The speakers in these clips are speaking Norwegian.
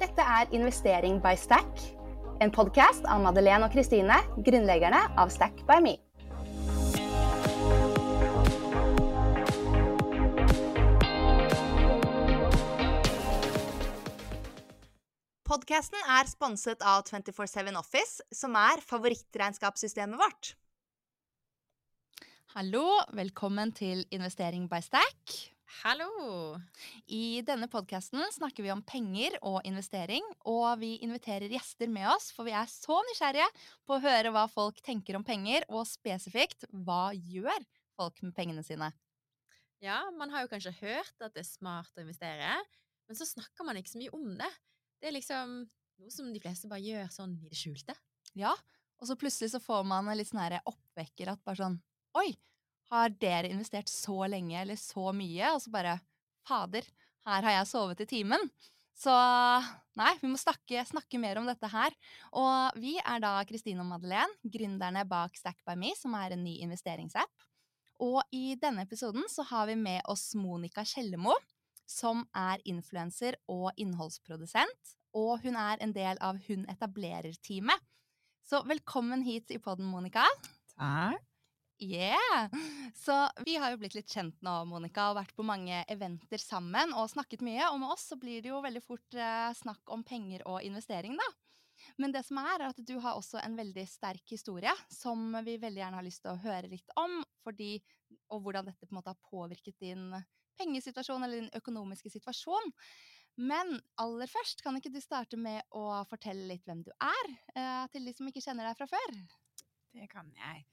Dette er Investering by Stack, en podkast av Madeleine og Kristine, grunnleggerne av Stack by Me. Podkasten er sponset av 247 Office, som er favorittregnskapssystemet vårt. Hallo, velkommen til Investering by Stack. Hallo! I denne podkasten snakker vi om penger og investering, og vi inviterer gjester med oss, for vi er så nysgjerrige på å høre hva folk tenker om penger, og spesifikt hva gjør folk med pengene sine? Ja, man har jo kanskje hørt at det er smart å investere, men så snakker man ikke så mye om det. Det er liksom noe som de fleste bare gjør sånn i det skjulte. Ja, og så plutselig så får man en litt sånn oppvekker at bare sånn Oi, har dere investert så lenge eller så mye? Og så bare Fader, her har jeg sovet i timen. Så nei, vi må snakke, snakke, mer om dette her. Og vi er da Kristine og Madeleine, gründerne bak Stack by Me, som er en ny investeringsapp. Og i denne episoden så har vi med oss Monica Kjellemo, som er influenser og innholdsprodusent. Og hun er en del av Hun etablerer-teamet. Så velkommen hit i podden, Monica. Takk. Yeah! Så vi har jo blitt litt kjent nå, Monica, og vært på mange eventer sammen og snakket mye. Og med oss så blir det jo veldig fort eh, snakk om penger og investering, da. Men det som er, er at du har også en veldig sterk historie som vi veldig gjerne har lyst til å høre litt om. Fordi, og hvordan dette på en måte har påvirket din pengesituasjon eller din økonomiske situasjon. Men aller først, kan ikke du starte med å fortelle litt hvem du er, eh, til de som ikke kjenner deg fra før? Det kan jeg.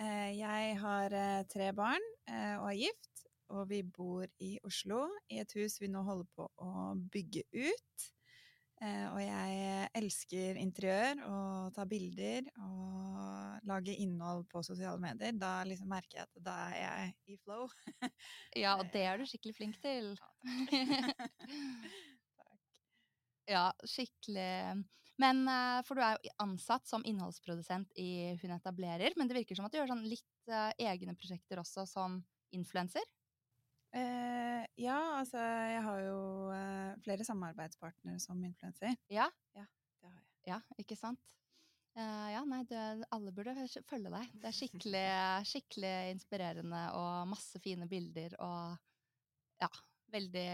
Eh, jeg har eh, tre barn eh, og er gift, og vi bor i Oslo i et hus vi nå holder på å bygge ut. Og jeg elsker interiør og ta bilder og lage innhold på sosiale medier. Da liksom merker jeg at da er jeg i flow. Ja, og det er du skikkelig flink til. Takk. Ja, skikkelig men, eh, For du er jo ansatt som innholdsprodusent i Hun etablerer, men det virker som at du gjør sånn litt uh, egne prosjekter også som influenser? Eh, ja, altså jeg har jo uh, flere samarbeidspartnere som influenser. Ja? ja, det har jeg. Ja, ikke sant? ja, nei, du, alle burde følge deg. Det er skikkelig, skikkelig inspirerende og masse fine bilder og ja, veldig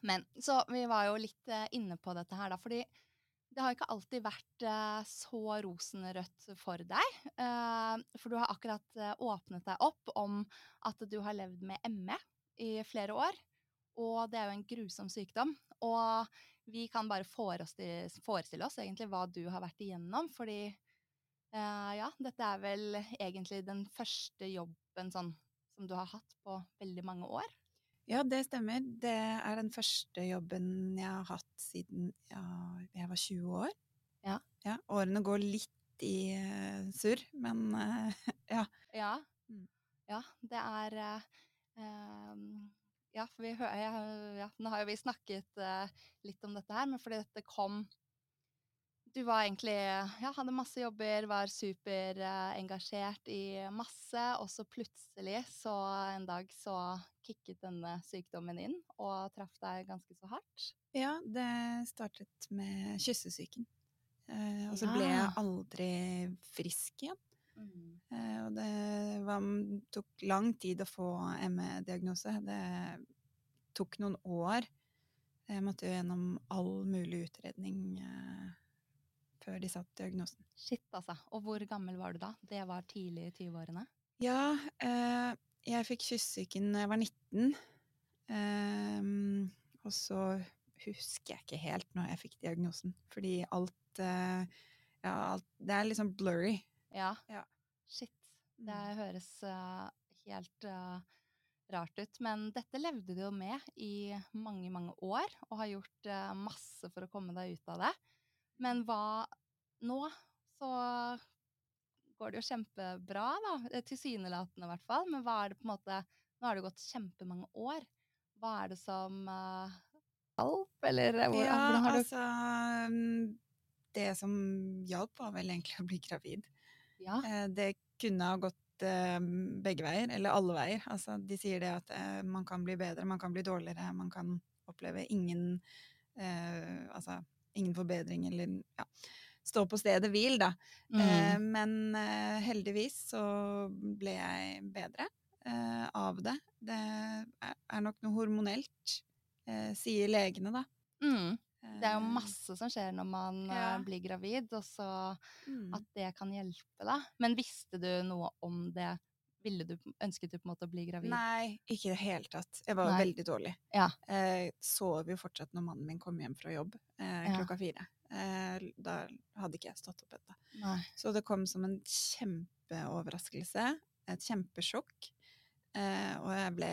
men så vi var jo litt uh, inne på dette her, da, fordi det har ikke alltid vært uh, så rosenrødt for deg. Uh, for du har akkurat åpnet deg opp om at du har levd med ME i flere år. Og det er jo en grusom sykdom. Og vi kan bare forestille oss egentlig hva du har vært igjennom, fordi ja, dette er vel egentlig den første jobben sånn, som du har hatt på veldig mange år. Ja, det stemmer. Det er den første jobben jeg har hatt siden ja, jeg var 20 år. Ja. ja årene går litt i uh, surr, men uh, ja. Ja. Mm. ja. det er uh, Ja, for vi hører ja, Nå har jo vi snakket litt om dette her, men fordi dette kom du var egentlig Ja, hadde masse jobber, var superengasjert uh, i masse, og så plutselig, så en dag, så kicket denne sykdommen inn og traff deg ganske så hardt? Ja, det startet med kyssesyken. Uh, og så ja. ble jeg aldri frisk igjen. Mm. Uh, og det var, tok lang tid å få ME-diagnose. Det tok noen år. Jeg måtte jo gjennom all mulig utredning. Uh, før de satte diagnosen. Shit, altså. Og hvor gammel var du da? Det var tidlig i 20-årene? Ja, eh, jeg fikk kyssesyken da jeg var 19. Eh, og så husker jeg ikke helt når jeg fikk diagnosen, fordi alt, eh, ja, alt Det er liksom blurry. Ja. ja. Shit. Det høres uh, helt uh, rart ut. Men dette levde du jo med i mange, mange år, og har gjort uh, masse for å komme deg ut av det. Men hva Nå så går det jo kjempebra, da. Eh, tilsynelatende, i hvert fall. Men hva er det på en måte Nå har det gått kjempemange år. Hva er det som uh, hjalp, eller hvor, ja, hvordan har du altså mm, Det som hjalp, var vel egentlig å bli gravid. Ja. Eh, det kunne ha gått begge veier, eller alle veier. Altså, de sier det at man kan bli bedre, man kan bli dårligere, man kan oppleve ingen eh, Altså ingen forbedring eller ja, stå på stedet hvil, da. Eh, Mm. men eh, heldigvis så ble jeg bedre eh, av det. Det er, nok noe hormonelt, eh, sier legene, da. Mm. Det er jo Eh, masse som skjer når man eh, Ja. blir gravid, og så mm. at det kan hjelpe, da. Men visste du noe om det? Ville du, ønsket du på en måte å bli gravid? Nei, ikke i det hele tatt. Jeg var Nei. veldig dårlig. Ja. Jeg sov jo fortsatt når mannen min kom hjem fra jobb eh, klokka fire. Eh, da hadde ikke jeg stått opp ennå. Så det kom som en kjempeoverraskelse. Et kjempesjokk. Eh, og jeg ble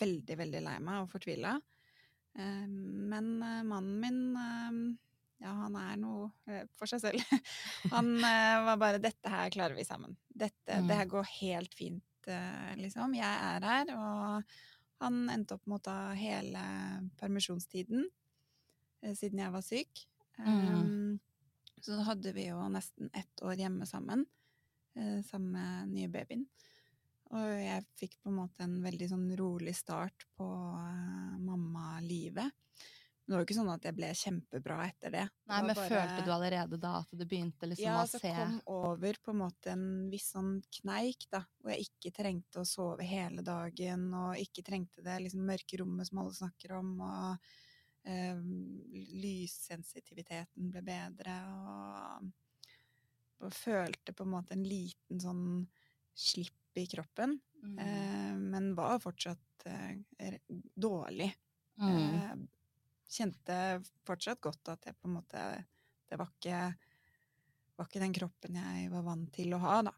veldig, veldig lei meg og fortvila. Eh, men eh, mannen min eh, ja, han er noe eh, for seg selv. Han eh, var bare 'Dette her klarer vi sammen'. Dette, Mm. Det her går helt fint, eh, liksom. Jeg er her. Og han endte opp med å ta hele permisjonstiden siden jeg var syk. Mm. Um, så hadde vi jo nesten ett år hjemme sammen, sammen med nye babyen. Og jeg fikk på en måte en veldig sånn rolig start på eh, mammalivet. Men det var jo ikke sånn at jeg ble kjempebra etter det. Det Nei, det men bare- følte du allerede da at du begynte liksom ja, å altså se kom over på en måte en viss sånn kneik, da. Hvor jeg ikke trengte å sove hele dagen, og ikke trengte det liksom mørke rommet som alle snakker om, og eh, lyssensitiviteten ble bedre, og, og følte på en måte en liten sånn slipp i kroppen. Mm. Eh, men var fortsatt eh, dårlig. Mm. Kjente fortsatt godt at jeg på en måte Det var ikke, var ikke den kroppen jeg var vant til å ha, da.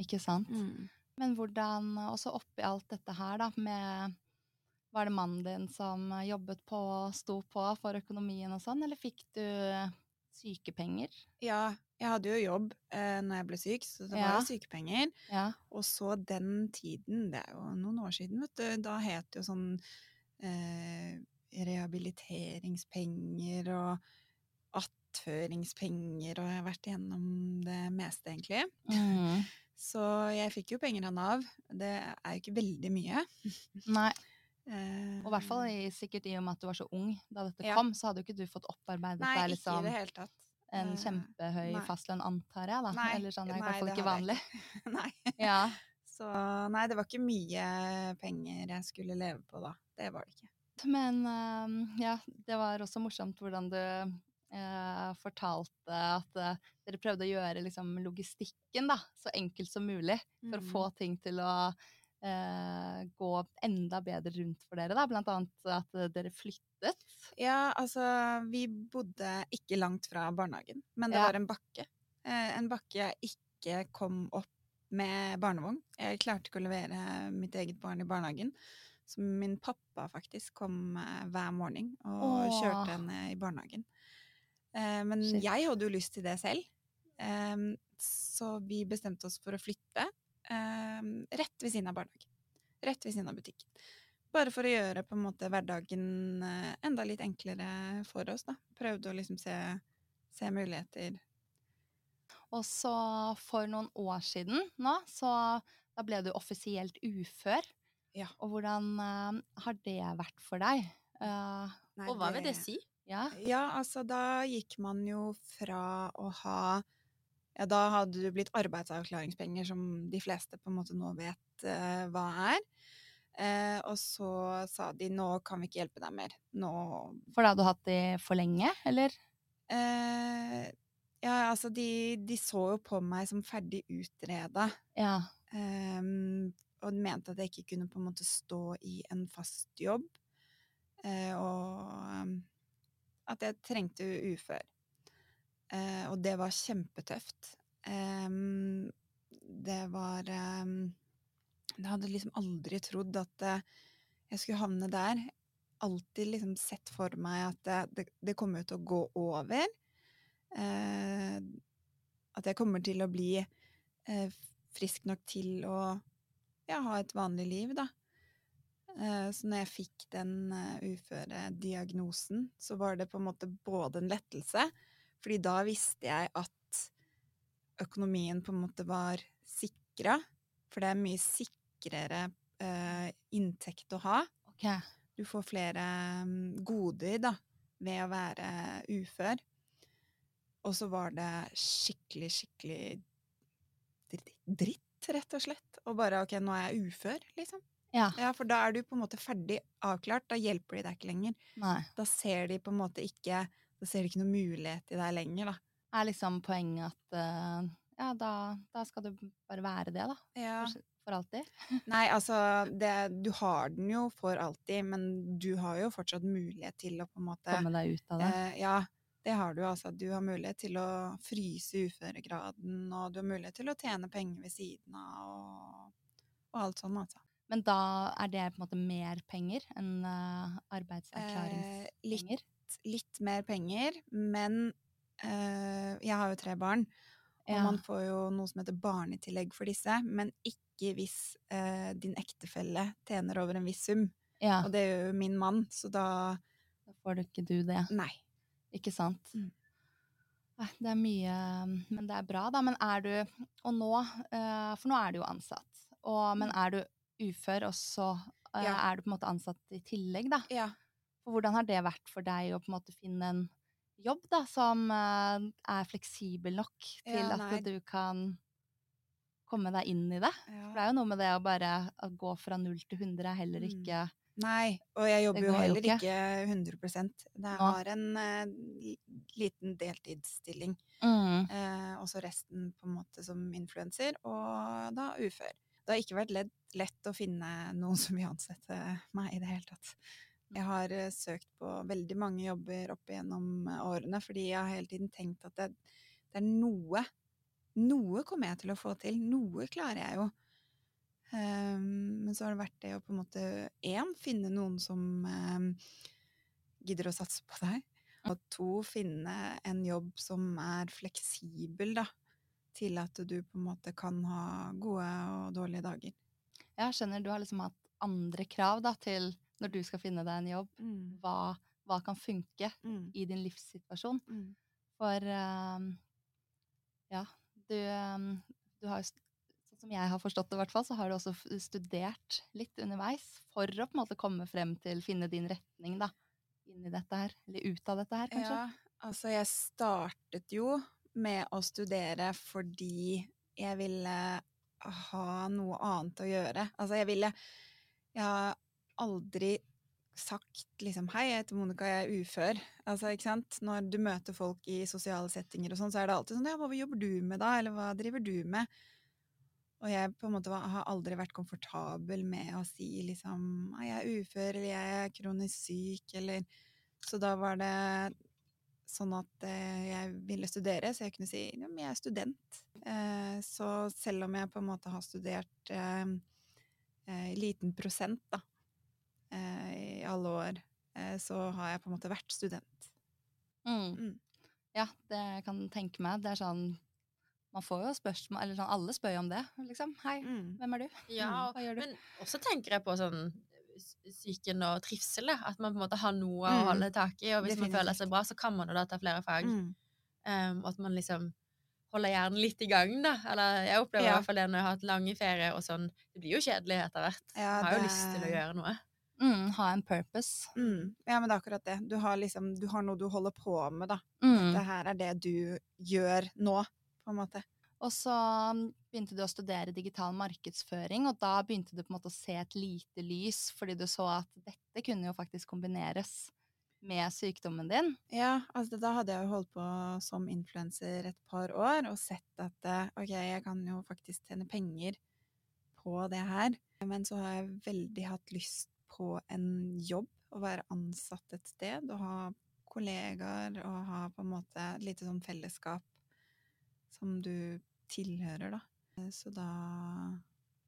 Ikke sant? Mm. Men hvordan Også oppi alt dette her, da, med Var det mannen din som jobbet på og sto på for økonomien og sånn, eller fikk du sykepenger? Ja, jeg hadde jo jobb eh, når jeg ble syk, så det var jo sykepenger. Ja. Og så den tiden, det er jo noen år siden, vet du, da het det jo sånn eh, rehabiliteringspenger og attføringspenger, og jeg har vært igjennom det meste, egentlig. Mm. Så jeg fikk jo penger av Nav. Det er jo ikke veldig mye. Nei. Eh, Og i hvert fall sikkert i og med at du var så ung da dette Ja. kom, så hadde jo ikke du fått opparbeidet Nei, deg ikke liksom i det hele tatt. en Eh, kjempehøy nei. fastlønn, antar jeg, da. Nei, Eller sånn, det er i hvert fall ikke vanlig. Nei. Ja. Så nei, det var ikke mye penger jeg skulle leve på da. Det var det ikke. Men øhm, ja, det var også morsomt hvordan du eh, fortalte at eh, dere prøvde å gjøre liksom, logistikken da, så enkelt som mulig for å få Mm. ting til å eh, gå enda bedre rundt for dere. Da. Blant annet at eh, dere flyttet. Ja, altså, vi bodde ikke langt fra barnehagen, men det Ja. var en bakke. Eh, en bakke jeg ikke kom opp med barnevogn. Jeg klarte ikke å levere mitt eget barn i barnehagen. Så min pappa faktisk kom eh, hver morgen og Åh. kjørte henne i barnehagen. Eh, men Shit. jeg hadde jo lyst til det selv, så vi bestemte oss for å flytte rett ved siden av barnehagen. Rett ved siden av butikken. Bare for å gjøre på en måte hverdagen eh, enda litt enklere for oss, da. Prøvde å liksom se, se muligheter. Og så for noen år siden nå, så da ble du offisielt ufør. Ja. Og hvordan uh, har det vært for deg? Uh, Nei, Og hva vil det si? ja. Ja, altså da gikk man jo fra å ha Ja, da hadde du blitt arbeidsavklaringspenger, som de fleste på en måte nå vet uh, hva er. Uh, og så sa de nå kan vi ikke hjelpe deg mer. Nå For da hadde du hatt de for lenge, eller? Uh, Ja, altså de, de så jo på meg som ferdig utreda. Ja. Ehm, og mente at jeg ikke kunne på en måte stå i en fast jobb. eh, og ehm, at jeg trengte ufør. Eh, og det var kjempetøft. Det var Jeg hadde liksom aldri trodd at eh, jeg skulle havne der. Alltid liksom sett for meg at det, det, kommer til å gå over. Eh, at jeg kommer til å bli eh, frisk nok til å ja, ha et vanlig liv, da. Eh, Så når jeg fikk den eh, uførediagnosen, så var det på en måte både en lettelse, fordi da visste jeg at økonomien på en måte var sikra, for det er mye sikrere eh, inntekt å ha. Okay. Du får flere mm, goder, da, ved å være ufør. Og så var det skikkelig, skikkelig dritt, rett og slett. Og bare OK, nå er jeg ufør, liksom. Ja. Ja, for da er du på en måte ferdig avklart. Da hjelper de deg ikke lenger. Nei. Da ser de på en måte ikke Da ser de ikke noe mulighet i deg lenger, da. Er liksom poenget at uh, ja, da, da skal du bare være det, da. Ja. For, for alltid. Nei, altså det, Du har den jo for alltid, men du har jo fortsatt mulighet til å på en måte Komme deg ut av det. Uh, Ja, det har du altså. Du har mulighet til å fryse uføregraden, og du har mulighet til å tjene penger ved siden av, og, og alt sånn, altså. Men da er det på en måte mer penger enn uh, Eh, litt, Litt mer penger, men eh, jeg har jo tre barn, og Ja. man får jo noe som heter barnetillegg for disse, men ikke hvis eh, din ektefelle tjener over en viss sum. ja, Og det gjør jo min mann, så da da får du ikke du det. Nei. Ikke sant? Mm. Det er mye Men det er bra, da. Men er du Og nå eh, For nå er du jo ansatt. Og, men er du ufør, og så eh, Mm. Ja. er du på en måte ansatt i tillegg, da? Ja. For hvordan har det vært for deg å på en måte finne en jobb da, som eh, er fleksibel nok til Ja, at du kan komme deg inn i det? For det er jo noe med det å bare å gå fra null til 100 er heller Mm. Nei, og jeg jobber jo heller ikke. ikke 100 Jeg Nå. har en uh, liten deltidsstilling, mm. Uh, og så resten på en måte som influenser, og da ufør. Det har ikke vært lett, lett å finne noen som vil ansette meg i det hele tatt. Jeg har uh, søkt på veldig mange jobber opp igjennom årene, fordi jeg har hele tiden tenkt at det, det er noe Noe kommer jeg til å få til. Noe klarer jeg jo. Ehm, men så har det vært det å på en måte én, finne noen som ehm, gidder å satse på deg. Og to, finne en jobb som er fleksibel, da. Til at du på en måte kan ha gode og dårlige dager. Jeg skjønner du har liksom hatt andre krav da, til når du skal finne deg en jobb. Hva, hva kan funke Mm. i din livssituasjon? Mm. For um, ja, du, du har jo Sånn som jeg har forstått det, hvert fall, så har du også studert litt underveis for å på en måte komme frem til finne din retning da, inn i dette her. Eller ut av dette her, kanskje. Ja, altså jeg startet jo med å studere fordi jeg ville ha noe annet å gjøre. Altså jeg ville Jeg har aldri sagt liksom Hei, jeg heter Monica, jeg er ufør. Altså, ikke sant? Når du møter folk i sosiale settinger og sånn, så er det alltid sånn Ja, hva jobber du med da? Eller hva driver du med? Og jeg på en måte var, har aldri vært komfortabel med å si liksom «Nei, jeg er ufør, eller jeg er kronisk syk, eller Så da var det sånn at eh, jeg ville studere, så jeg kunne si ja, men jeg er student. Eh, så selv om jeg på en måte har studert eh, eh, liten prosent, da, i alle år, så har jeg på en måte vært student. Mm. Mm. Ja, det kan jeg tenke meg. Det er sånn Man får jo spørsmål Eller sånn, alle spør jo om det, liksom. Hei, Mm. hvem er du? Ja, Mm, og, Hva gjør du? men også tenker jeg på sånn psyken og trivsel. At man på en måte har noe å Mm. holde tak i, og hvis man føler seg bra, så kan man jo da ta flere fag. Mm. Um, og at man liksom holder hjernen litt i gang, da. Eller jeg opplever i hvert fall det når jeg har hatt lange ferier og sånn. Det blir jo kjedelig etter hvert. Ja, det... har jo lyst til å gjøre noe. Mm, ha en purpose. Mm. Ja, men det er akkurat det. Du har liksom Du har noe du holder på med, da. Mm. Det her er det du gjør nå, på en måte. Og så mm, begynte du å studere digital markedsføring, og da begynte du på en måte å se et lite lys, fordi du så at dette kunne jo faktisk kombineres med sykdommen din. Ja, altså da hadde jeg jo holdt på som influenser et par år og sett at eh, ok, jeg kan jo faktisk tjene penger på det her. Men så har jeg veldig hatt lyst på en jobb, å være ansatt et sted og ha kollegaer og ha på en måte et lite sånn fellesskap som du tilhører, da. Eh, Så da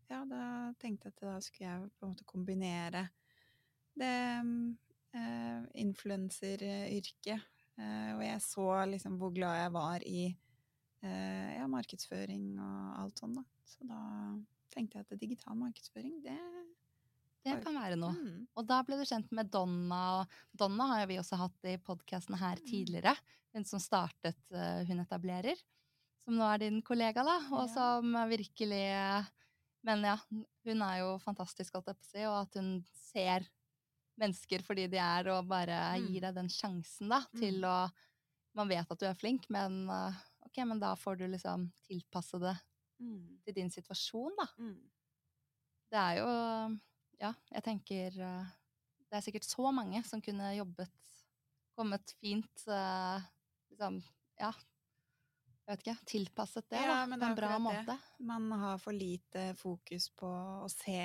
ja, da tenkte jeg at da skulle jeg på en måte kombinere det eh, influenseryrket. Eh, og jeg så liksom hvor glad jeg var i eh, ja, markedsføring og alt sånn, da. Så da tenkte jeg at digital markedsføring, det Det kan være noe. mm, Og da ble du kjent med Donna, Donna har vi også hatt i podkasten her Mm. tidligere. Hun som startet eh, Hun etablerer, som nå er din kollega, da, og som virkelig Men ja, hun er jo fantastisk, holdt jeg på å si, og at hun ser mennesker fordi de er, og bare Mm. gir deg den sjansen da, til Mm. å Man vet at du er flink, men ok, men da får du liksom tilpasse det Mm. til din situasjon, da. Det er jo Ja, jeg tenker Det er sikkert så mange som kunne jobbet Kommet fint eh, Liksom, ja vet ikke. Tilpasset det, Ja, da. På en bra måte. det. Man har for lite fokus på å se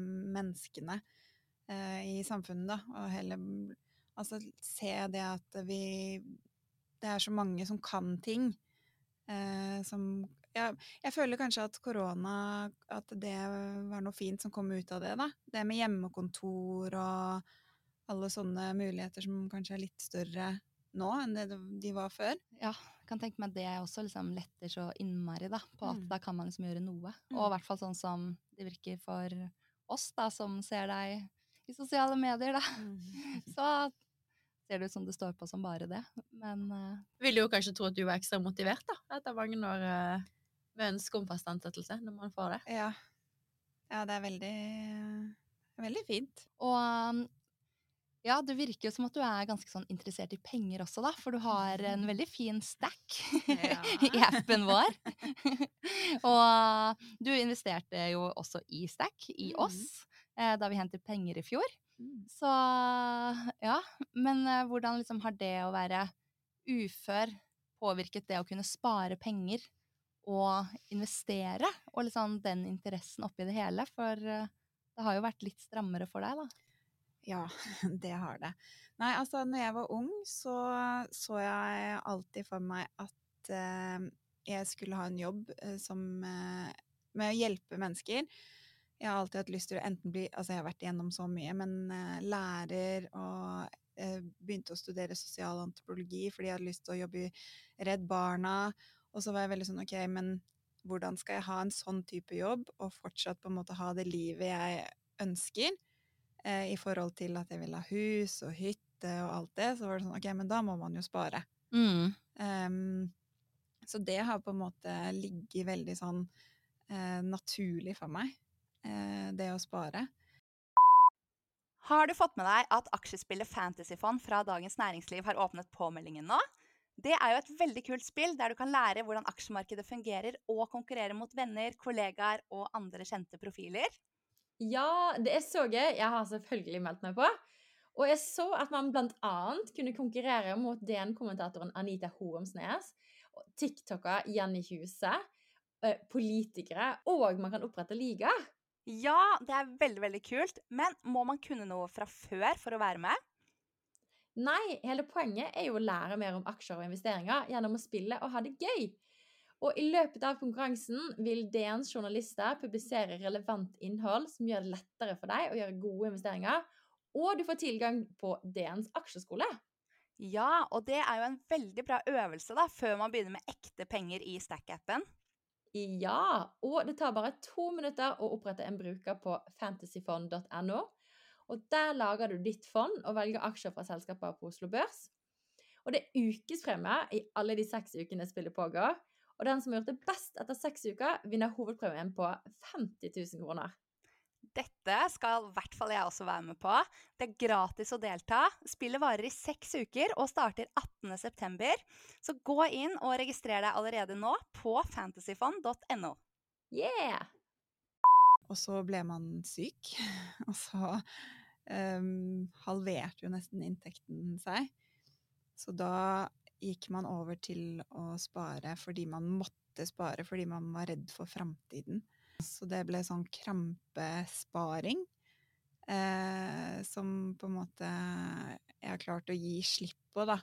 menneskene eh, i samfunnet, da, og heller altså, se det at vi Det er så mange som kan ting. Eh, som ja, Jeg føler kanskje at korona At det var noe fint som kom ut av det, da. Det med hjemmekontor og alle sånne muligheter som kanskje er litt større nå enn det de var før. Ja, jeg kan tenke meg at det også liksom letter så innmari, da. På at Mm. da kan man liksom gjøre noe. Mm. Og i hvert fall sånn som det virker for oss, da, som ser deg i sosiale medier, da. Så ser det ut som det står på som bare det. Men uh, Vil jo kanskje tro at du var ekstra motivert da, etter mange år uh, med ønske om fast ansettelse, når man får det. Ja. Ja, det er veldig, veldig fint. Og um, ja, det virker jo som at du er ganske sånn interessert i penger også, da. For du har en veldig fin stack Ja. i appen vår. og du investerte jo også i stack, i Mm. oss, eh, da vi hentet penger i fjor. Mm. Så ja. Men eh, hvordan liksom har det å være ufør påvirket det å kunne spare penger og investere, og liksom den interessen oppi det hele? For eh, det har jo vært litt strammere for deg, da. Ja, det har det. Nei, altså, når jeg var ung, så så jeg alltid for meg at eh, jeg skulle ha en jobb eh, som eh, med å hjelpe mennesker. Jeg har alltid hatt lyst til å enten bli Altså, jeg har vært igjennom så mye, men eh, lærer og eh, begynte å studere sosial antropologi fordi jeg hadde lyst til å jobbe i Redd Barna. Og så var jeg veldig sånn OK, men hvordan skal jeg ha en sånn type jobb og fortsatt på en måte ha det livet jeg ønsker? Eh, i forhold til at jeg ville ha hus og hytte og alt det, så var det sånn OK, men da må man jo spare. Mm. Um, så det har på en måte ligget veldig sånn eh, naturlig for meg, eh, det å spare. Har du fått med deg at aksjespillet Fantasyfond fra Dagens Næringsliv har åpnet påmeldingen nå? Det er jo et veldig kult spill der du kan lære hvordan aksjemarkedet fungerer og konkurrere mot venner, kollegaer og andre kjente profiler. Ja, det er så gøy. Jeg har selvfølgelig meldt meg på. Og jeg så at man annet kunne konkurrere mot DN-kommentatoren Anita Horumsnes, TikToker Jenny Huse, eh, politikere, og man kan opprette liga. Ja, det er veldig, veldig kult, men må man kunne noe fra før for å være med? Nei, hele poenget er jo å lære mer om aksjer og investeringer gjennom å spille og ha det gøy. Og i løpet av konkurransen vil DNs journalister publisere relevant innhold som gjør det lettere for deg å gjøre gode investeringer, og du får tilgang på DNs aksjeskole. Ja, og det er jo en veldig bra øvelse da, før man begynner med ekte penger i Stack-appen. Ja, og det tar bare to minutter å opprette en bruker på fantasyfond.no. Og der lager du ditt fond og velger aksjer fra selskaper på Oslo Børs. Og det er ukespremie i alle de seks ukene spillet pågår. Og den som har gjort det best etter seks uker, vinner hovedpremien på 50 000 kroner. Dette skal i hvert fall jeg også være med på. Det er gratis å delta. Spillet varer i seks uker og starter 18.9. Så gå inn og registrer deg allerede nå på fantasyfond.no. Yeah! Og så ble man syk, og så um, halverte jo nesten inntekten seg. Så da gikk man over til å spare fordi man måtte spare, fordi man var redd for framtiden. Så det ble sånn krampesparing, eh, som på en måte jeg har klart å gi slipp på, da.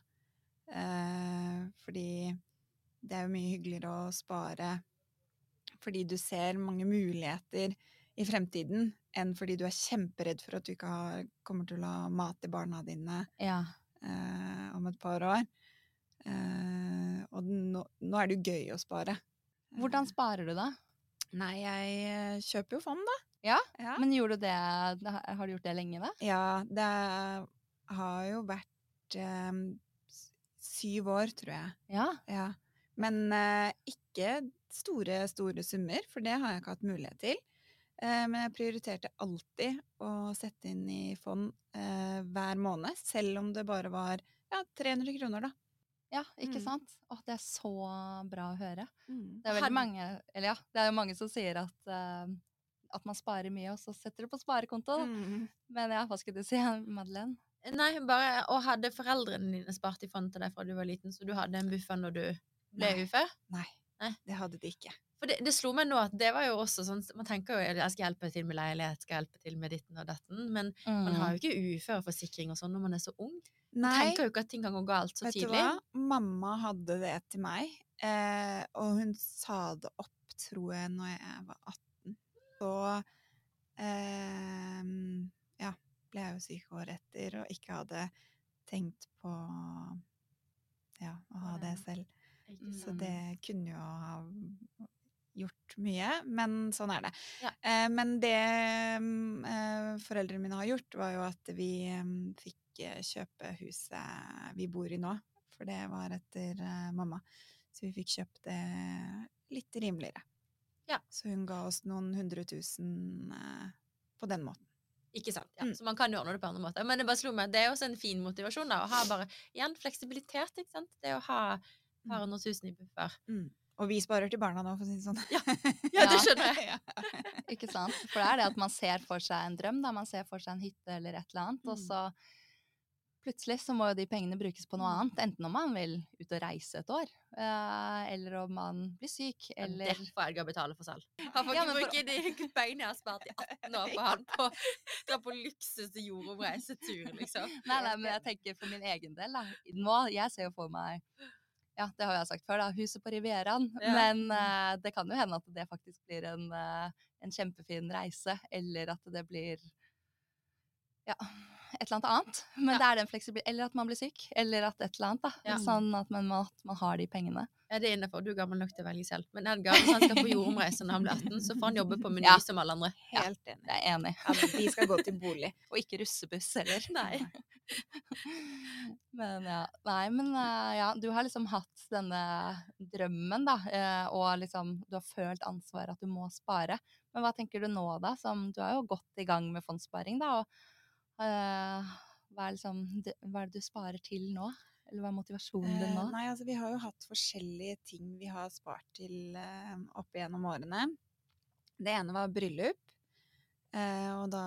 Eh, fordi det er jo mye hyggeligere å spare fordi du ser mange muligheter i fremtiden, enn fordi du er kjemperedd for at du ikke har, kommer til å ha mat til barna dine Ja. eh, om et par år. Eh, og nå, nå er det jo gøy å spare. Hvordan sparer du, da? Nei, jeg eh, kjøper jo fond, da. Ja, Ja, Men gjorde du det Har du gjort det lenge, da? ja det har jo vært eh, syv år, tror jeg. Ja. Ja. Men eh, ikke store, store summer, for det har jeg ikke hatt mulighet til. Eh, men jeg prioriterte alltid å sette inn i fond eh, hver måned, selv om det bare var ja, 300 kroner, da. Ja, ikke Mm. sant? Å, det er så bra å høre. Mm. Det er veldig mange, eller ja, det er jo mange som sier at, uh, at man sparer mye, og så setter du på sparekonto. Mm. Men ja, hva skulle du si, Madeleine? Nei, bare Og hadde foreldrene dine spart i fond til deg fra du var liten, så du hadde en buffer når du ble Nei. ufør? Nei, Nei. det hadde de ikke. For det, det slo meg nå at det var jo også sånn Man tenker jo jeg skal hjelpe til med leilighet, skal hjelpe til med ditten og datten, men man Mm. har jo ikke uføreforsikring og sånn når man er så ung. Nei, tenker jo ikke at ting kan gå galt så vet du tidlig. hva? Mamma hadde det til meg, eh, og hun sa det opp, tror jeg, når jeg var 18. Så eh, ja, ble jeg jo syk året etter og ikke hadde tenkt på ja, å ha det selv. Så det kunne jo ha gjort mye, men sånn er det. Ja. Eh, men det mm, eh, foreldrene mine har gjort, var jo at vi eh, fikk eh, kjøpe huset vi bor i nå. For det var etter eh, mamma. Så vi fikk kjøpt det litt rimeligere. Ja. Så hun ga oss noen hundre tusen eh, på den måten. Ikke sant? Ja. Mm. Så man kan jo ordne det på andre måter. Men det bare slo meg, det er også en fin motivasjon da, å ha bare igjen fleksibilitet. ikke sant? Det å ha et par hundre tusen i buffer. Mm. Og vi sparer til barna nå, for å si det sånn. Ja. Ja, det skjønner jeg. Ja. Ikke sant? For det er det at man ser for seg en drøm, da. Man ser for seg en hytte eller et eller annet, og Mm. så plutselig så må jo de pengene brukes på noe Mm. annet. Enten om man vil ut og reise et år, eh, eller om man blir syk, Ja, eller Det får Edgar betale for selv. Han får Ja, ikke for- bruke de pengene jeg har spart i 18 år på han på dra på luksus jordomreisetur, liksom. Nei, nei, men jeg tenker for min egen del, da. Nå, jeg ser jo for meg Ja, det har jeg sagt før, da. Huset på Rivieraen. Ja. Men uh, det kan jo hende at det faktisk blir en, uh, en kjempefin reise, eller at det blir ja, et eller annet annet. Men Ja. det er den Eller at man blir syk. Eller at et eller annet, da. Ja. Sånn at man, at man har de pengene. Ja, det er innenfor. Du er gammel nok til å velge selv. Men Edgar, hvis han skal på jordomreise når han blir 18, så får han jobbe på Meny Ja. som alle andre. Helt enig. Jeg er enig. Ja, men de skal gå til bolig. Og ikke russebuss heller. Nei. men ja. Nei, men eh, ja, du har liksom hatt denne drømmen, da, eh, og liksom du har følt ansvaret at du må spare. Men hva tenker du nå, da? Som du er jo godt i gang med fondssparing, da. Og hva, er liksom, hva er det du sparer til nå? Eller hva er motivasjonen din Eh, nå? nei, altså vi har jo hatt forskjellige ting vi har spart til eh, opp igjennom årene. Det ene var bryllup. Eh, og da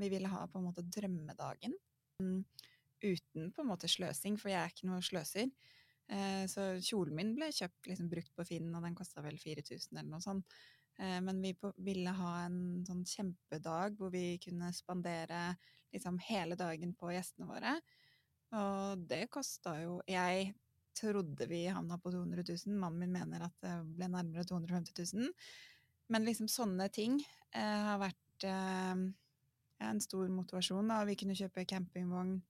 vi ville ha på en måte drømmedagen. Mm, uten på en måte sløsing, for jeg er ikke noe sløser. Eh, så kjolen min ble kjøpt liksom brukt på Finn, og den kosta vel 4000 eller noe sånt. Eh, men vi ville ha en sånn kjempedag hvor vi kunne spandere liksom hele dagen på gjestene våre. Og det kosta jo Jeg trodde vi havna på 200 000. Mannen min mener at det ble nærmere 250 000. Men liksom sånne ting eh, har vært eh, en stor motivasjon. Da. Vi kunne kjøpe campingvogn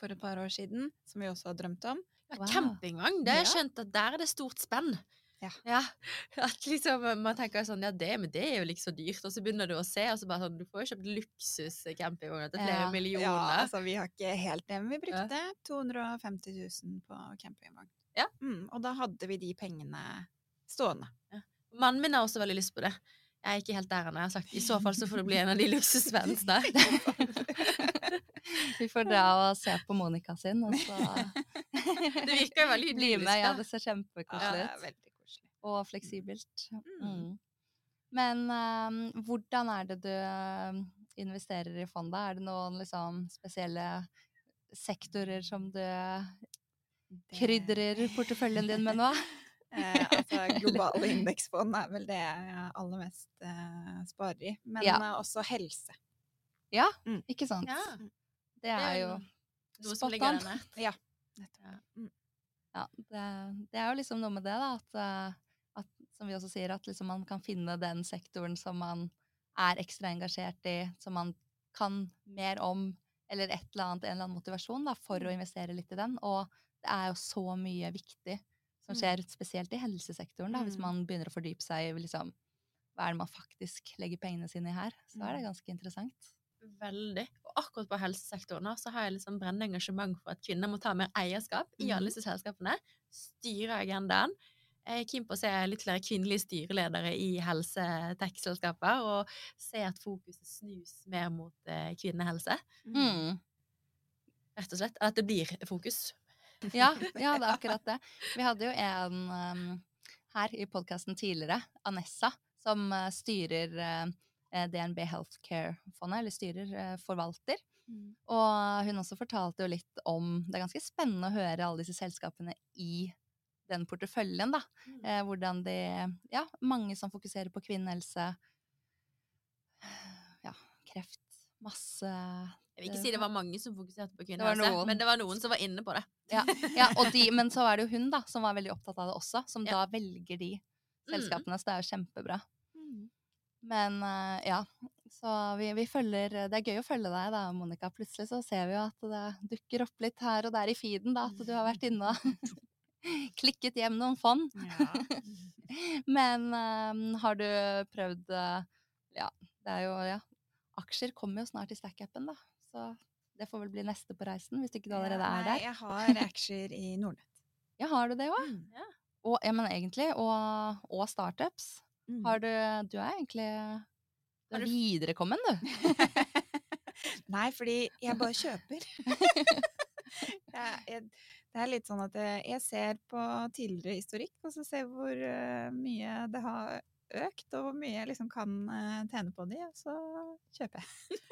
for et par år siden, som vi også har drømt om. Ja, Wow. Campingvogn, det har jeg skjønt at der er det stort spenn. Ja. At liksom, man tenker sånn, ja det, men det er jo ikke så dyrt, og så begynner du å se, og så bare sånn, du får jo kjøpt luksus-campingvogner til flere Ja. millioner. Ja, altså vi har ikke helt det, men vi brukte 250 000 på campingvogn. Ja. Mm, og da hadde vi de pengene stående. Mannen min har også veldig lyst på det. Jeg er ikke helt der ennå. Jeg har sagt i så fall så får det bli en av de luksusvennene. Vi får dra og se på Monica sin, og så Det virker jo veldig bli med. Ja, det ser Ja, kjempekoselig ut. Ja. Og fleksibelt. Mm. Mm. Men um, hvordan er det du ehm, investerer i fondet? Er det noen liksom, spesielle sektorer som du Det- krydrer porteføljen din med nå? Eh, altså globale indeksfond er vel det jeg aller mest eh, sparer i. Men Ja. eh, også helse. Ja, Mm. ikke sant? Ja, Det er jo noe som spot ligger on. der nært. Ja. Ja, det, det er jo liksom noe med det, da. Eh, at, som vi også sier, at liksom man kan finne den sektoren som man er ekstra engasjert i, som man kan mer om, eller et eller annet, en eller annen motivasjon da, for å investere litt i den. Og det er jo så mye viktig som Mm. skjer, spesielt i helsesektoren, da, hvis Mm. man begynner å fordype seg i liksom, hva er det man faktisk legger pengene sine i her. Så er det Mm. ganske interessant. Veldig. Og akkurat på helsesektoren så har jeg liksom brennende engasjement for at kvinner må ta mer eierskap i alle disse selskapene. Styre agendaen. Jeg er keen på å se litt flere kvinnelige styreledere i helsetech-selskaper, og se at fokuset snus mer mot eh, kvinnehelse, Mm. rett og slett. At det blir fokus. Ja, ja, det er akkurat det. Vi hadde jo en um, her i podkasten tidligere, Anessa, som uh, styrer uh, DNB Healthcare-fondet, eller styrer, uh, forvalter. Mm. Og hun også fortalte jo litt om Det er ganske spennende å høre alle disse selskapene i den porteføljen, da. Mm. Eh, hvordan de Ja, mange som fokuserer på kvinnehelse. Ja, kreft. Masse Jeg vil ikke si det var mange som fokuserte på kvinnehelse, men det var noen som var inne på det. Ja, ja og de, men så er det jo hun da, som var veldig opptatt av det også, som Ja. da velger de selskapene, så det er jo kjempebra. Mm. Men eh, ja, så vi, vi følger Det er gøy å følge deg da, Monica. Plutselig så ser vi jo at det dukker opp litt her og der i feeden, da, at du har vært inne og klikket hjem noen fond. Ja. Men um, har du prøvd eh, Ja, det er jo Ja, aksjer kommer jo snart i Stack-appen, da. Så det får vel bli neste på reisen, hvis ikke du allerede er Nei, der. jeg har aksjer i Nordnett. Ja, har du det òg? Mm. Og, ja, men egentlig, og, og startups. Mm. Har du Du er egentlig du er viderekommen, du. Nei, fordi jeg bare kjøper. jeg, jeg, det er litt sånn at jeg, jeg ser på tidligere historikk, og så ser hvor eh, mye det har økt, og hvor mye jeg liksom kan eh, tjene på de, og så kjøper jeg.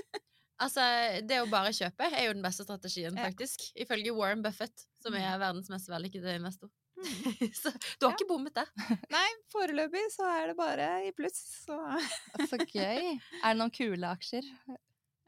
Altså, det å bare kjøpe er jo den beste strategien, Ja. faktisk. Ifølge Warren Buffett, som er verdens mest vellykkede investor. Mm. Så du har Ja. ikke bommet der. Nei, foreløpig så er det bare i pluss, så Så gøy. Er det noen kule aksjer?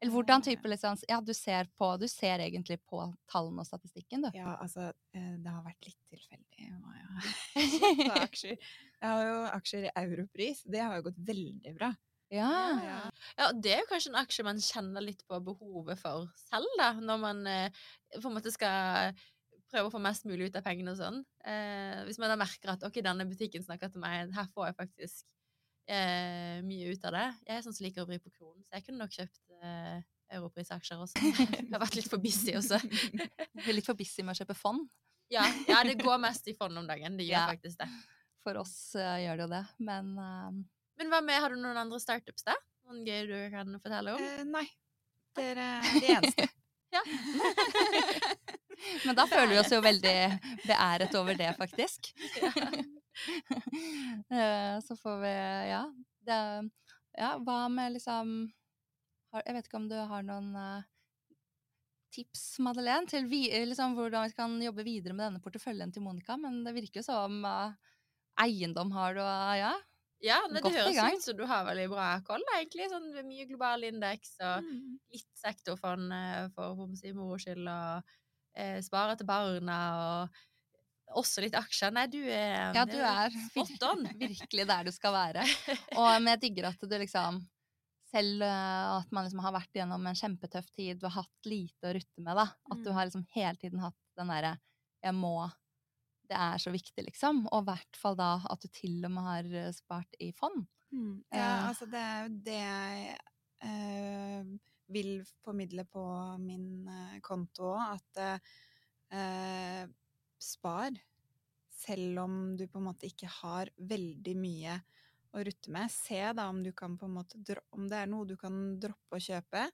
Eller hvordan type lisens? Ja, du ser på Du ser egentlig på tallene og statistikken, du. Ja, altså, eh, det har vært litt tilfeldig hva jeg har aksjer. Jeg har jo aksjer i europris, det har jo gått veldig bra. Ja. Ja. Ja, det er jo kanskje en aksje man kjenner litt på behovet for selv, da, når man eh, på en måte skal prøve å få mest mulig ut av pengene og sånn. Eh, hvis man da merker at ok, denne butikken snakker til meg, her får jeg faktisk eh, mye ut av det. Jeg er sånn som liker å vri på kronen, så jeg kunne nok kjøpt eh, europrisaksjer også. Jeg har vært litt for busy også. Du er litt for busy med å kjøpe fond. Ja, ja, det går mest i fond om dagen. Det gjør Ja. faktisk det. For oss uh, gjør det jo det, men uh... Men hva med, har du noen andre startups da? Noen gøy du kan fortelle om? Uh, nei, Det er de eneste. Ja. Men da føler vi oss jo veldig beæret over det, faktisk. Eh, Så får vi Ja. Det, ja hva med liksom Jeg vet ikke om du har noen eh, tips, Madeleine, til vi, liksom, hvordan vi kan jobbe videre med denne porteføljen til Monica, men det virker jo som uh, eiendom har du, uh, ja? Ja, det, det høres ut som du har veldig bra koll, egentlig. Sånn mye global indeks og Mm. litt sektorfond eh, for på moro skyld, og eh, spare til barna, og også litt aksjer. Nei, du er, Ja, du er spot on. virkelig der du skal være. Og men jeg digger at du liksom selv eh, at man liksom har vært gjennom en kjempetøff tid og hatt lite å rutte med, da. At du Mm. har liksom hele tiden hatt den derre 'jeg må' Det er så viktig, liksom. Og i hvert fall da at du til og med har eh, spart i fond. Mm. Ja, Eh. altså det er jo det jeg eh, vil formidle på min eh, konto òg, at eh, spar. Selv om du på en måte ikke har veldig mye å rutte med. Se da om du kan på en måte om det er noe du kan droppe å kjøpe.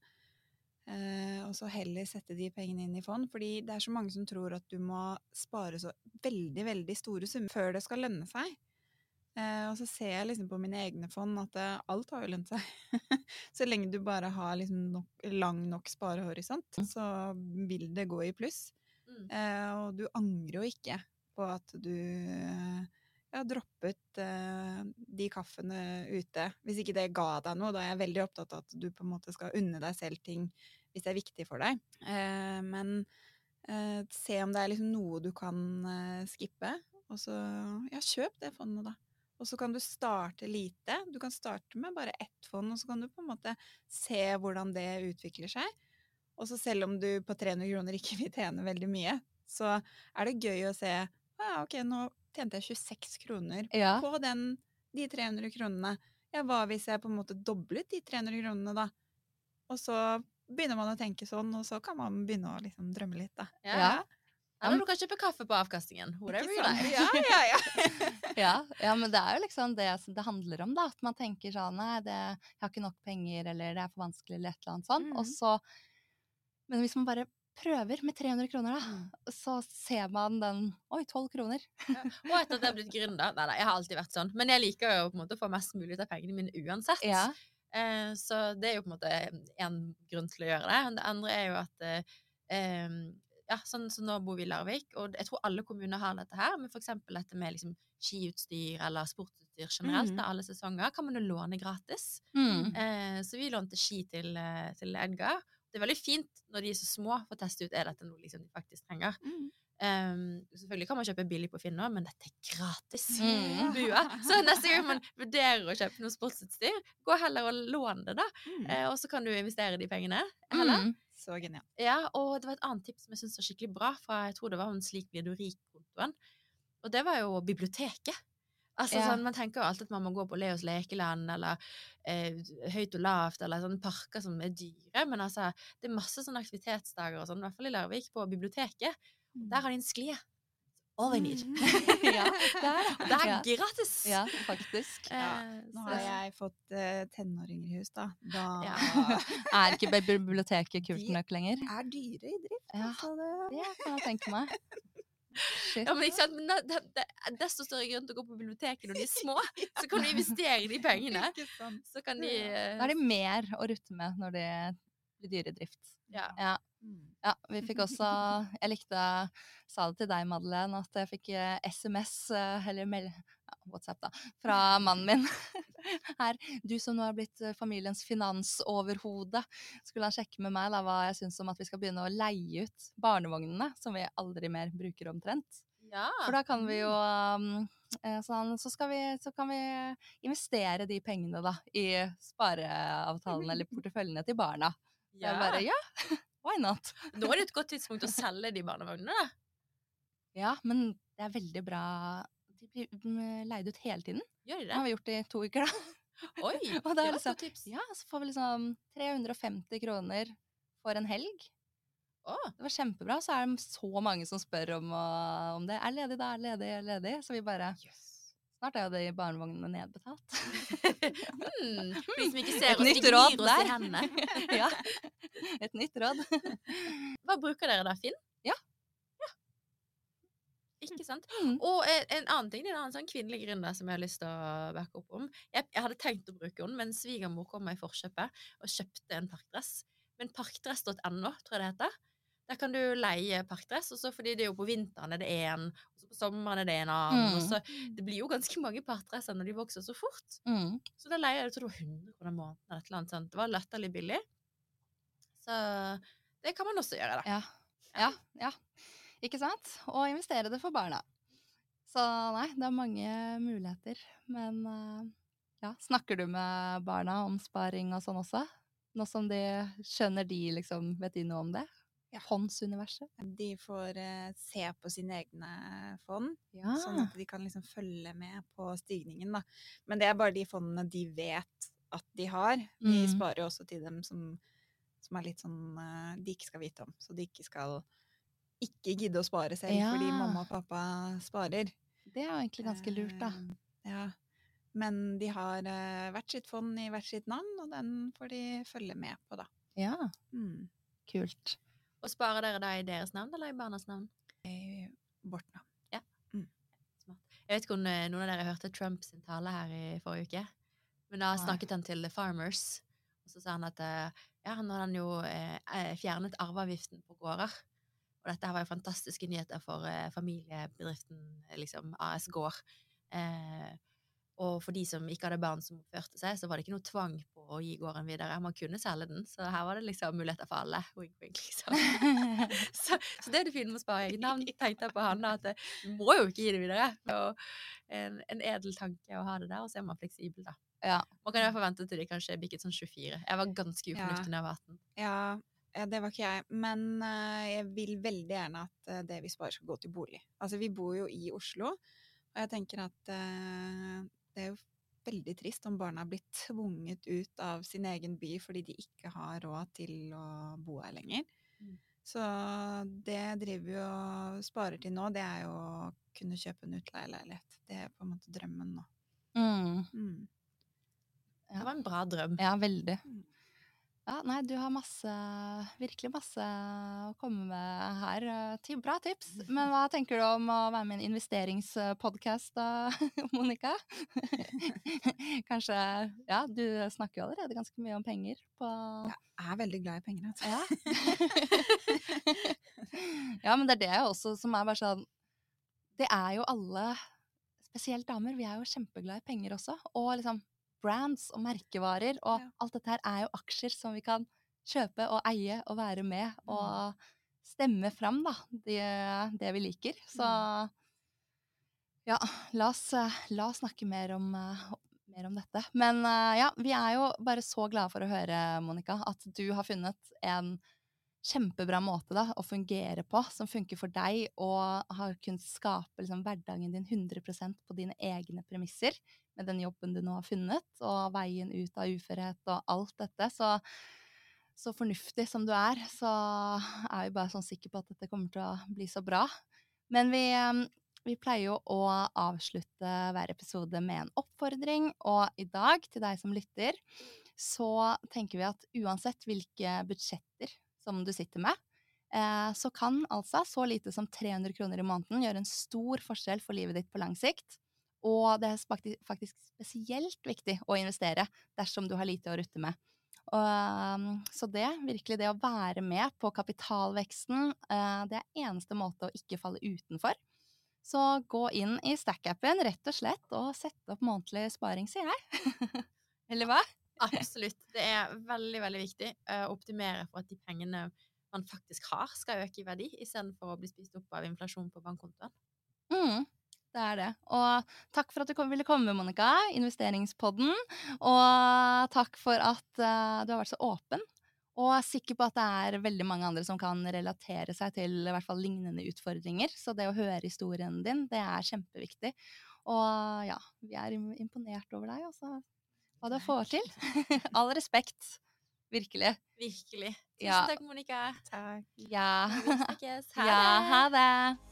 Eh, og så heller sette de pengene inn i fond. Fordi det er så mange som tror at du må spare så veldig, veldig store summer før det skal lønne seg. Eh, og så ser jeg liksom på mine egne fond at eh, alt har jo lønt seg. så lenge du bare har liksom nok, lang nok sparehorisont, så vil det gå i pluss. Mm. Eh, og du angrer jo ikke på at du ja, droppet eh, de kaffene ute. Hvis ikke det ga deg noe, da er jeg veldig opptatt av at du på en måte skal unne deg selv ting hvis det er viktig for deg. Eh, men eh, se om det er liksom noe du kan eh, skippe, og så ja, kjøp det fondet, da. Og så kan du starte lite. Du kan starte med bare ett fond, og så kan du på en måte se hvordan det utvikler seg. Og så selv om du på 300 kroner ikke vil tjene veldig mye, så er det gøy å se ah, ja, ok, nå tjente jeg 26 kroner Ja. på den, de 300 kronene. Ja, hva hvis jeg på en måte doblet de 300 kronene, da? Og så begynner man å tenke sånn, og så kan man begynne å liksom drømme litt, da. Ja. Ja. Eller du kan kjøpe kaffe på avkastningen. Whatever you like. Ja, ja, ja. Ja, ja, men det er jo liksom det det handler om, da. At man tenker sånn Nei, det, jeg har ikke nok penger, eller det er for vanskelig, eller et eller annet sånt. Og Mhm. så Men hvis man bare prøver med 300 kroner, da, Mm. så ser man den Oi, 12 kroner. Og etter at jeg har blitt gründer Nei, nei, jeg har alltid vært sånn. Men jeg liker jo på en måte å få mest mulig ut av pengene mine uansett. Ja. Eh, så det er jo på en måte én grunn til å gjøre det. Det andre er jo at eh, ja, sånn så Nå bor vi i Larvik, og jeg tror alle kommuner har dette her. Men f.eks. dette med liksom, skiutstyr eller sportsutstyr generelt, mm. da, alle sesonger, kan man jo låne gratis. Mm. Eh, så vi lånte ski til, eh, til Edgar. Det er veldig fint når de er så små, for å teste ut er dette noe liksom de faktisk trenger. Mm. Um, selvfølgelig kan man kjøpe billig på Finn men dette er gratis. Mm. Bua. Så neste gang man vurderer å kjøpe noe sportsutstyr, gå heller og lån det, da. Mm. Uh, og så kan du investere de pengene. Heller. Mm. Så genialt. Ja, og det var et annet tips som jeg syns var skikkelig bra, fra jeg tror det var om Slik blir du rik-kontoen. Og det var jo biblioteket. Altså, Ja. sånn, Man tenker jo alltid at man må gå på Leos lekeland eller eh, Høyt og lavt eller sånne parker som er dyre, men altså, det er masse sånne aktivitetsdager og sånn, i hvert fall i Larvik, på biblioteket. Mm. der har de en sklie. All I need. Ja, det er det. Det er Ja. gratis! Ja, faktisk. Ja, Eh, Nå har jeg fått eh, tenåringer i hus, da. Da Ja. Er ikke biblioteket kult nok lenger? er dyre i drift. Ja. Altså, det... Det kan jeg tenke meg. Shit. Ja, men ikke sant? Men det, det, det er desto større grunn til å gå på biblioteket når de er små. Så kan du investere de pengene. Så kan de eh, Da er det mer å rutte med når det blir dyre drift. ja. Ja. Mm. Ja, vi fikk også Jeg likte Sa det til deg, Madeleine, at jeg fikk eh, SMS, eh, eller meld... WhatsApp, da, fra mannen min. Her. Du som nå har blitt eh, familiens finansoverhode. Skulle han sjekke med meg da hva jeg syns om at vi skal begynne å leie ut barnevognene, som vi aldri mer bruker omtrent. ja. For da kan vi jo sånn, så, vi, så kan vi investere de pengene da i spareavtalen eller porteføljene til barna. Ja. Jeg bare ja, why not? Nå er det et godt tidspunkt å selge de barnevognene, da. Ja, men det er veldig bra. De blir mm, leid ut hele tiden. Gjør de Det har vi gjort i to uker, da. Oi, Og det det var liksom- et tips. Ja, så får vi liksom 350 kroner for en helg. Oh. Det var kjempebra. Så er det så mange som spør om, uh, om det. Er ledig da? Er ledig? Er ledig? Så vi bare Snart er jo de barnevognene nedbetalt. For de som ikke ser oss, de gnir oss i hendene. ja. Et nytt råd. Hva bruker dere da, Finn? Ja. Ikke sant? Mm. Og en, en annen ting, en annen sånn kvinnelig gründer som jeg har lyst til å backe opp om. Jeg, jeg hadde tenkt å bruke henne, men svigermor kom meg i forkjøpet og kjøpte en parkdress. Men parkdress.no, tror jeg det heter. Der kan du leie parkdress, og så fordi det er jo på vinteren er det én, og så på sommeren er det en annen. Mm. Så, det blir jo ganske mange parkdresser når de vokser så fort. Mm. Så da leier jeg, jeg tror det var 100 kroner måneden eller et eller annet sånt. Det var latterlig billig. Så det kan man også gjøre, da. Ja. ja. Ja. Ikke sant? Og investere det for barna. Så nei, det er mange muligheter. Men uh, ja, snakker du med barna om sparing og sånn også? Nå som de skjønner de, liksom, vet de noe om det? Ja. Fondsuniverset? De får uh, se på sine egne fond, Ja. sånn at de kan liksom følge med på stigningen. Da. Men det er bare de fondene de vet at de har. Vi Mm. sparer jo også til dem som, som er litt sånn uh, de ikke skal vite om. Så de ikke skal ikke gidde å spare selv fordi mamma og pappa sparer. Det er jo egentlig ganske lurt, da. Eh, Ja. Men de har eh, hvert sitt fond i hvert sitt navn, og den får de følge med på, da. Ja, Mm. kult. Og sparer dere da i deres navn eller i barnas navn? I vårt navn. Jeg vet ikke om eh, noen av dere hørte Trump sin tale her i forrige uke. Men da snakket han til The Farmers, og så sa han at ja, nå hadde han jo eh, fjernet arveavgiften på gårder. Og dette her var jo fantastiske nyheter for eh, familiebedriften eh, liksom, AS Gård. Eh, og for de som ikke hadde barn som oppførte seg, så var det ikke noe tvang på å gi gården videre. Man kunne selge den, så her var det liksom muligheter for alle. Wink, wink, liksom. så, så det er det fine med å spare eget navn. Tenkte jeg på han at eh, du må jo ikke gi det videre. Og en, en edel tanke å ha det der, og så er man fleksibel, da. Ja. Man kan i hvert fall vente til de kanskje bikket sånn 24. Jeg var ganske ufornuftig da jeg var 18. Ja, ja, det var ikke jeg. Men eh, jeg vil veldig gjerne at eh, det vi sparer skal gå til bolig. Altså, vi bor jo i Oslo, og jeg tenker at eh, det er jo veldig trist om barna blir tvunget ut av sin egen by fordi de ikke har råd til å bo her lenger. Mm. Så det jeg driver jo og sparer til nå, det er jo å kunne kjøpe en utleieleilighet. Det er på en måte drømmen nå. Mm. Mm. Det var en bra drøm. Ja, veldig. Mm. Ja, nei, du har masse, virkelig masse å komme med her. Bra tips. Men hva tenker du om å være med i en investeringspodkast da, Monica? Kanskje Ja, du snakker jo allerede ganske mye om penger på Jeg er veldig glad i penger. Altså. Ja. ja, men det er det også som er bare sånn Det er jo alle, spesielt damer, vi er jo kjempeglade i penger også. Og liksom brands og merkevarer og Ja. alt dette her er jo aksjer som vi kan kjøpe og eie og være med Mm. og stemme fram, da, det, det vi liker. Så Mm. ja, la oss, la oss snakke mer om, mer om dette. Men ja, vi er jo bare så glade for å høre, Monica, at du har funnet en kjempebra måte da, å fungere på, som funker for deg, og har kunnet skape liksom, hverdagen din 100% på dine egne premisser, med den jobben du nå har funnet, og veien ut av uførhet og alt dette. Så, så fornuftig som du er, så er vi bare sånn sikre på at dette kommer til å bli så bra. Men vi, vi pleier jo å avslutte hver episode med en oppfordring, og i dag, til deg som lytter, så tenker vi at uansett hvilke budsjetter som du sitter med, eh, så kan altså så lite som 300 kroner i måneden gjøre en stor forskjell for livet ditt på lang sikt. Og det er faktisk spesielt viktig å investere dersom du har lite å rutte med. Og, så det, virkelig det å være med på kapitalveksten, eh, det er eneste måte å ikke falle utenfor. Så gå inn i Stack-appen rett og slett og sette opp månedlig sparing, sier jeg. Eller hva? Absolutt. Det er veldig, veldig viktig eh, å optimere for at de pengene man faktisk har, skal øke i verdi, istedenfor å bli spist opp av inflasjon på bankkontoen. Mm, det er det. Og takk for at du kom, ville komme, Monica, investeringspodden. Og takk for at uh, du har vært så åpen. Og er sikker på at det er veldig mange andre som kan relatere seg til i hvert fall lignende utfordringer. Så det å høre historien din, det er kjempeviktig. Og ja, vi er imponert over deg, altså. Hva du får til. All respekt. Virkelig. Virkelig. Tusen Ja. takk, Monica. Takk. Ja. Vi snakkes. Ha ja, det. ha det.